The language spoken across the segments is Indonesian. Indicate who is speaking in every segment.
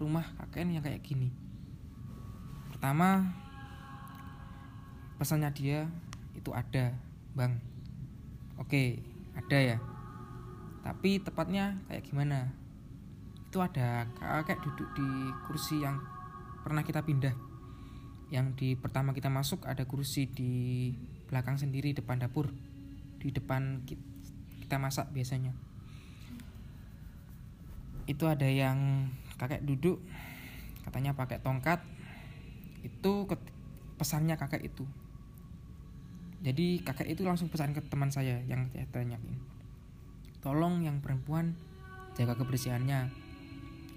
Speaker 1: rumah kakek yang kayak gini. Pertama pesannya dia itu ada bang. Oke ada ya. Tapi tepatnya kayak gimana? Itu ada kakek duduk di kursi yang pernah kita pindah. Yang di pertama kita masuk ada kursi di belakang sendiri depan dapur. Di depan ki- kita masak biasanya. Itu ada yang kakek duduk katanya pakai tongkat itu ket- pesannya kakek itu. Jadi kakek itu langsung pesan ke teman saya yang saya tanyain tolong yang perempuan jaga kebersihannya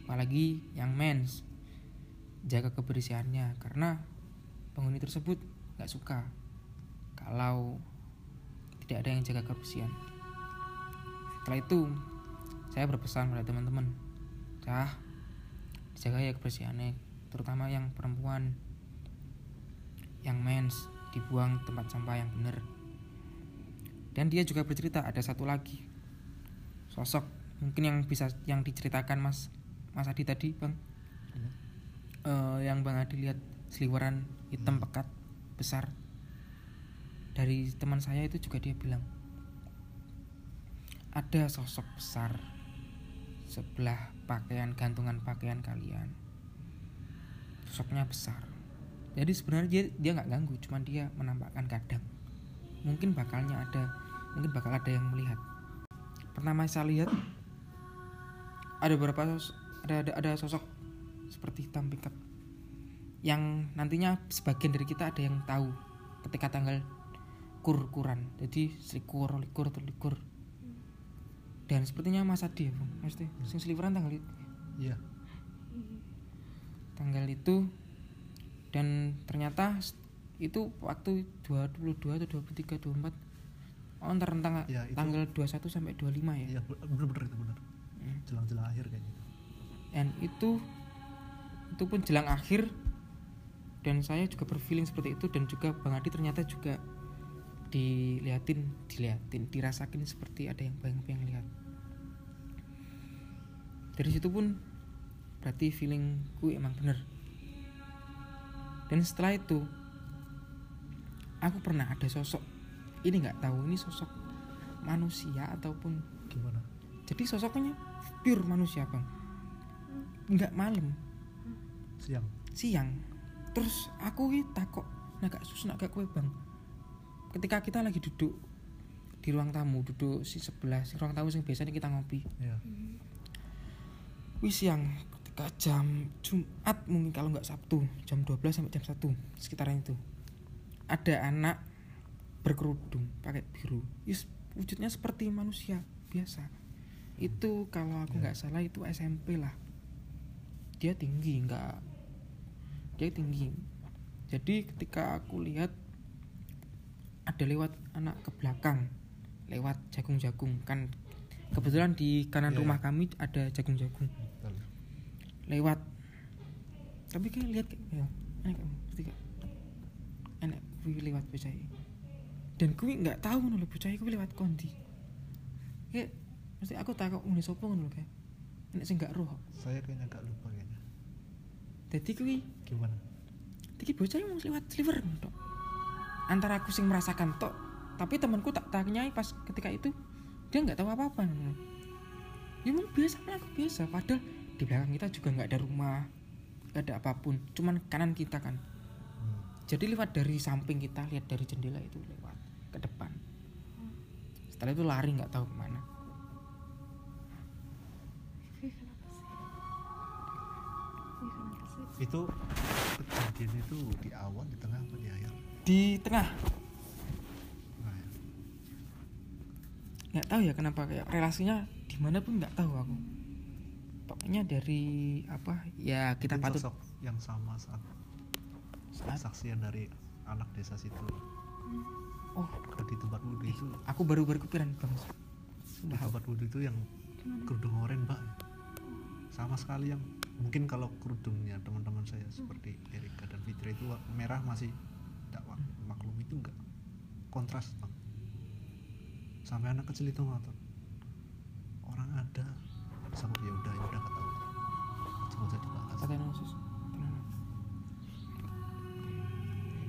Speaker 1: apalagi yang mens jaga kebersihannya karena penghuni tersebut nggak suka kalau tidak ada yang jaga kebersihan. Setelah itu saya berpesan pada teman-teman cah dijaga ya kebersihannya terutama yang perempuan. Yang mens dibuang tempat sampah yang benar dan dia juga bercerita ada satu lagi. Sosok mungkin yang bisa yang diceritakan mas mas Adi tadi bang. Eh, yang bang Adi lihat seliweran hitam pekat besar. Dari teman saya itu juga dia bilang ada sosok besar sebelah pakaian gantungan pakaian kalian. Sosoknya besar. Jadi sebenarnya dia nggak ganggu cuman dia menampakkan kadang. Mungkin bakalnya ada mungkin bakal ada yang melihat. Pertama saya lihat ada beberapa sos- ada, ada ada sosok seperti hitam pickup yang nantinya sebagian dari kita ada yang tahu ketika tanggal kur kuran jadi selikur likur likur dan sepertinya Mas Adi ya bang mesti sing seliweran tanggal i-
Speaker 2: iya.
Speaker 1: tanggal itu dan ternyata itu waktu 22 atau 23 24 oh ntar rentang
Speaker 2: Ya, itu-
Speaker 1: tanggal 21 sampai 25 ya?
Speaker 2: Iya bener-bener itu bener.
Speaker 1: Hmm.
Speaker 2: jelang-jelang akhir kayaknya.
Speaker 1: Dan itu itu pun jelang akhir dan saya juga berfeeling seperti itu dan juga Bang Adi ternyata juga dilihatin dilihatin dirasakin seperti ada yang bayang-bayang lihat dari situ pun berarti feelingku emang bener. Dan setelah itu aku pernah ada sosok ini nggak tahu ini sosok manusia ataupun
Speaker 2: gimana?
Speaker 1: Jadi sosoknya pure manusia bang. Nggak malam.
Speaker 2: Siang?
Speaker 1: Siang. Terus aku ini takut agak susah agak kue bang? Ketika kita lagi duduk di ruang tamu duduk si sebelah si ruang tamu yang biasanya kita ngopi.
Speaker 2: Ya
Speaker 1: wis siang ketika jam Jumat mungkin kalau nggak Sabtu jam 12 sampai jam 1 sekitaran itu. Ada anak berkerudung pakai biru. Yus, wujudnya seperti manusia biasa. Itu kalau aku
Speaker 2: Ya.
Speaker 1: nggak salah itu SMP lah. Dia tinggi nggak dia tinggi. Jadi ketika aku lihat ada lewat anak ke belakang lewat jagung-jagung. Kan kebetulan di kanan
Speaker 2: Ya,
Speaker 1: rumah kami ada jagung-jagung. Lewat. Tapi kayak lihat kayak ya enak kayak ngerti gak enak kuwi lewat bocah dan kuwi nggak tahu lho bocah kuwi lewat kondi. Kayak mesti aku takut ngene sapa ngono lho kayak? Enak sing gak roh
Speaker 2: saya kayaknya agak lupa kayaknya.
Speaker 1: Dadi kuwi
Speaker 2: gimana?
Speaker 1: Iki bocah mau lewat sliver tok antara aku sing merasakan tok tapi temanku tak tanya pas ketika itu dia nggak tahu apa-apa ngono. ya emang biasa kan aku biasa. Padahal di belakang kita juga nggak ada rumah nggak ada apa pun. Cuman kanan kita kan.
Speaker 2: Hmm.
Speaker 1: jadi lewat dari samping kita lihat dari jendela itu lewat ke depan. Setelah itu lari nggak tahu
Speaker 3: ke mana.
Speaker 2: Itu kejadian itu di awal di tengah apa di akhir?
Speaker 1: Di tengah.
Speaker 2: Nah, ya.
Speaker 1: nggak tahu ya kenapa kayak relasinya di mana pun nggak tahu aku pokoknya dari apa? Ya kita
Speaker 2: Mungkin
Speaker 1: patut
Speaker 2: sosok yang sama saat
Speaker 1: Saat-
Speaker 2: saksian dari anak desa situ.
Speaker 1: Oh.
Speaker 2: Di tempat wudhu itu.
Speaker 1: Aku baru berkepikiran bang.
Speaker 2: Di
Speaker 1: sudah
Speaker 2: tempat wudhu itu yang kerudung oranye mbak. Sama sekali yang mungkin kalau kerudungnya teman-teman saya seperti Erika dan Fitri itu merah masih tidak mak- maklum itu enggak. Kontras bang. Sampai anak kecil itu ngotot. Orang ada sama ya udah ya udah nggak usah dibahas
Speaker 1: katanya sus. Tenang.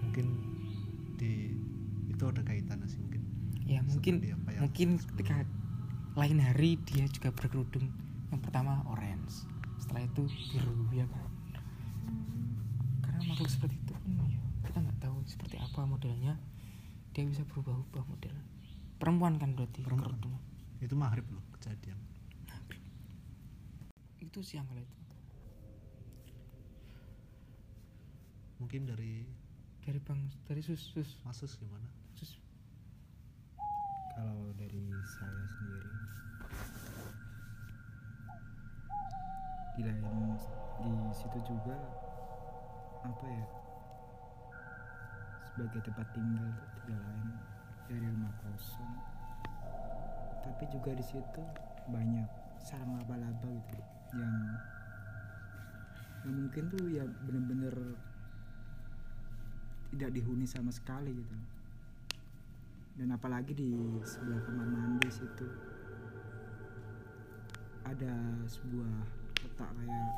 Speaker 2: mungkin di itu ada kaitannya sih mungkin?
Speaker 1: Ya mungkin
Speaker 2: apa
Speaker 1: mungkin ketika lain hari dia juga berkerudung. Yang pertama orange. Setelah itu biru ya kan? Karena makhluk seperti itu kan ya kita nggak tahu seperti apa modelnya. Dia bisa berubah-ubah model. Perempuan kan berarti
Speaker 2: Perempuan.
Speaker 1: kerudung.
Speaker 2: Itu maghrib loh kejadian.
Speaker 1: Itu siang kali itu
Speaker 2: mungkin dari
Speaker 1: dari bang dari sus sus.
Speaker 2: Masus gimana?
Speaker 1: Sus.
Speaker 4: Kalau dari saya sendiri di lain di situ juga apa ya sebagai tempat tinggal tuh tidak lain dari rumah kosong. Tapi juga di situ banyak sarang laba-laba gitu yang yang mungkin tuh ya bener-bener tidak dihuni sama sekali gitu. Dan apalagi di sebelah kamar mandi situ ada sebuah kotak kayak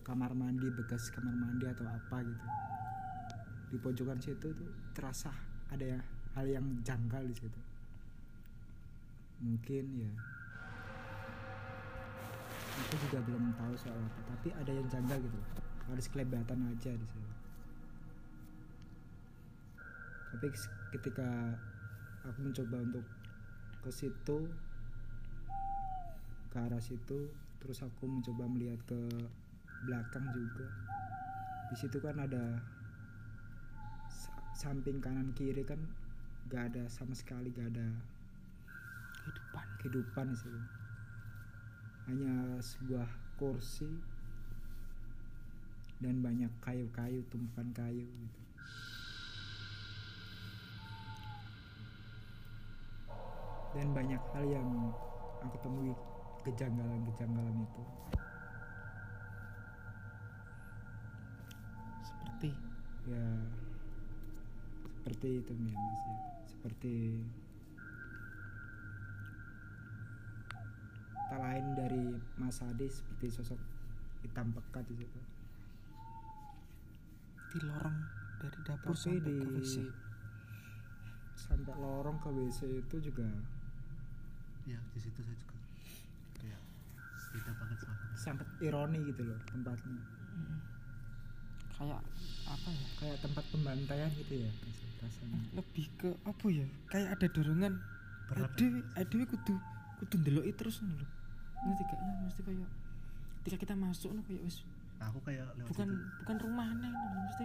Speaker 4: kamar mandi bekas kamar mandi atau apa gitu. Di pojokan situ tuh terasa ada ya hal yang janggal di situ. Mungkin ya aku juga belum tahu soal apa tapi ada yang janggal gitu harus kelebatan aja di situ. Tapi ketika aku mencoba untuk ke situ ke arah situ terus aku mencoba melihat ke belakang juga. Di situ kan ada sa- samping kanan kiri kan gak ada sama sekali gak ada
Speaker 1: kehidupan.
Speaker 4: kehidupan situ. Hanya sebuah kursi dan banyak kayu-kayu tumpukan kayu gitu. Dan banyak hal yang aku temui kejanggalan-kejanggalan itu.
Speaker 1: Seperti?
Speaker 4: Ya seperti itu ya mas ya. Seperti tak lain dari Mas Adi seperti sosok hitam pekat di situ
Speaker 1: di lorong dari dapur
Speaker 4: tapi
Speaker 1: sampai
Speaker 4: di
Speaker 1: ke WC.
Speaker 4: sampai lorong ke WC itu juga
Speaker 2: ya di situ saya juga. Kayak beda banget soalnya
Speaker 4: sangat ironi gitu loh tempatnya.
Speaker 1: Mm. kayak apa ya?
Speaker 4: Kayak tempat pembantaian gitu ya rasanya.
Speaker 1: Lebih ke apa ya? Kayak ada dorongan.
Speaker 2: Berat.
Speaker 1: Adewe adewe kudu kudu ndeloki terus ngono lho. Ngerti gak nah mesti kayak ketika kita masuk no kayak wis
Speaker 2: nah, aku kayak lewat
Speaker 1: bukan
Speaker 2: situ.
Speaker 1: bukan rumahnya ngono lho, mesti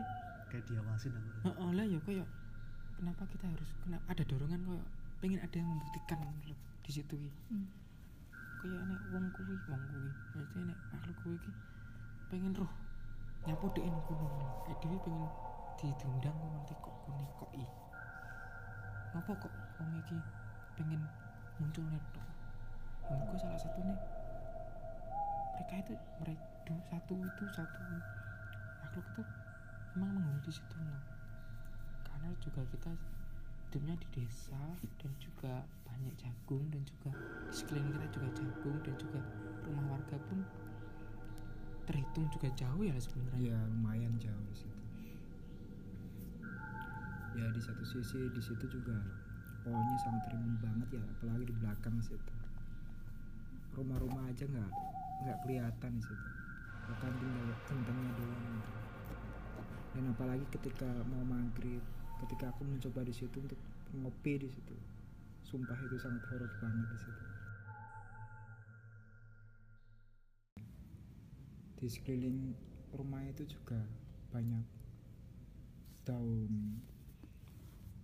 Speaker 2: kayak diawasin aku.
Speaker 1: Heeh lah ya kayak kenapa kita harus kena ada dorongan kayak pengen ada yang membuktikan di situ ki
Speaker 3: Hmm.
Speaker 1: kayak nek wong kuwi wong kuwi. Mesti nek makhluk kuwi ki pengen roh nyapu kono ngono lho. eh dhewe pengen di diundang kok nanti kok kene kok i. Ngapa kok wong iki pengen muncul netok menurutku salah satu nih mereka itu mereka satu itu satu. Makhluk itu memang menghuni di situ loh karena juga kita hidupnya di desa dan juga banyak jagung dan juga sekeliling kita juga jagung dan juga rumah warga pun terhitung juga jauh ya sebenarnya.
Speaker 4: Ya lumayan jauh di situ. Ya di satu sisi di situ juga pohonnya sangat rimbun banget ya apalagi di belakang situ. Rumah-rumah aja nggak nggak kelihatan di situ bahkan tinggal kentangnya doang. Gitu. dan apalagi ketika mau maghrib ketika aku mencoba di situ untuk ngopi di situ. Sumpah itu sangat horor banget di situ. Di sekeliling rumah itu juga banyak daun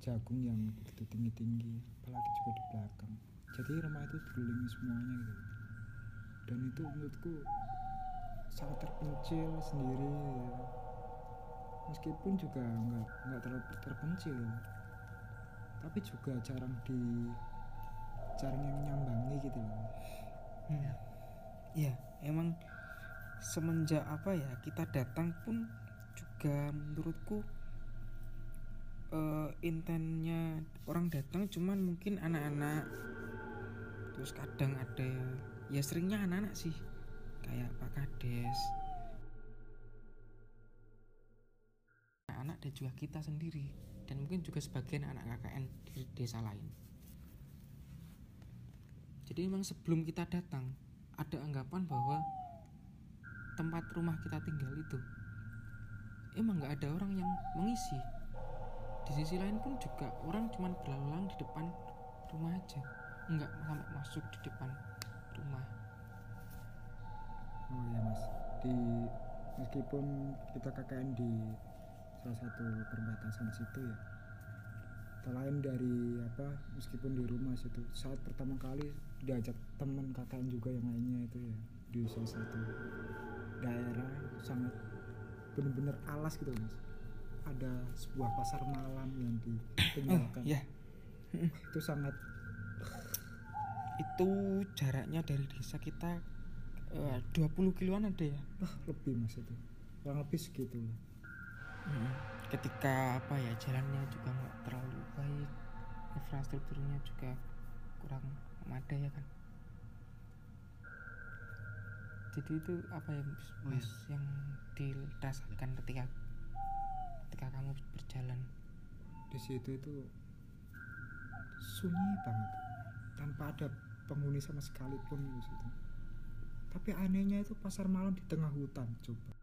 Speaker 4: jagung yang begitu tinggi-tinggi apalagi juga di belakang. Jadi rumah itu dikelilingi semuanya gitu. Dan itu menurutku sangat terpencil sendiri ya. meskipun juga nggak nggak terlalu terpencil. Tapi juga jarang di jarang yang nyambangi gitu loh.
Speaker 1: Hmm. Iya, emang semenjak apa ya kita datang pun juga menurutku eh, intennya orang datang cuman mungkin anak-anak. Terus kadang ada ya seringnya anak-anak sih kayak Pak Kades. Anak-anak dan juga kita sendiri. Dan mungkin juga sebagian anak KKN di desa lain. Jadi memang sebelum kita datang ada anggapan bahwa tempat rumah kita tinggal itu emang nggak ada orang yang mengisi. Di sisi lain pun juga orang cuman berlalu lalang di depan rumah aja. Nggak sampai masuk di depan rumah
Speaker 4: oh ya mas. Di meskipun kita KKN di salah satu perbatasan situ ya tak lain dari apa meskipun di rumah situ saat pertama kali diajak teman KKN juga yang lainnya itu ya di salah satu daerah sangat bener-bener alas gitu mas. Ada sebuah pasar malam yang
Speaker 1: oh
Speaker 4: ditinggalkan
Speaker 1: ya
Speaker 4: itu sangat
Speaker 1: itu jaraknya dari desa kita eh, 20 kiloan ada ya?
Speaker 4: Wah lebih mas itu. Kurang lebih segitu lah.
Speaker 1: Mm. ketika apa ya jalannya juga nggak terlalu baik infrastrukturnya juga kurang memadai ya kan? Jadi itu apa ya mas,
Speaker 2: Oh,
Speaker 1: Mas, yang dirasakan ketika ketika kamu berjalan?
Speaker 4: Di situ itu sunyi banget. Tanpa ada penghuni sama sekali pun di situ tapi anehnya itu pasar malam di tengah hutan coba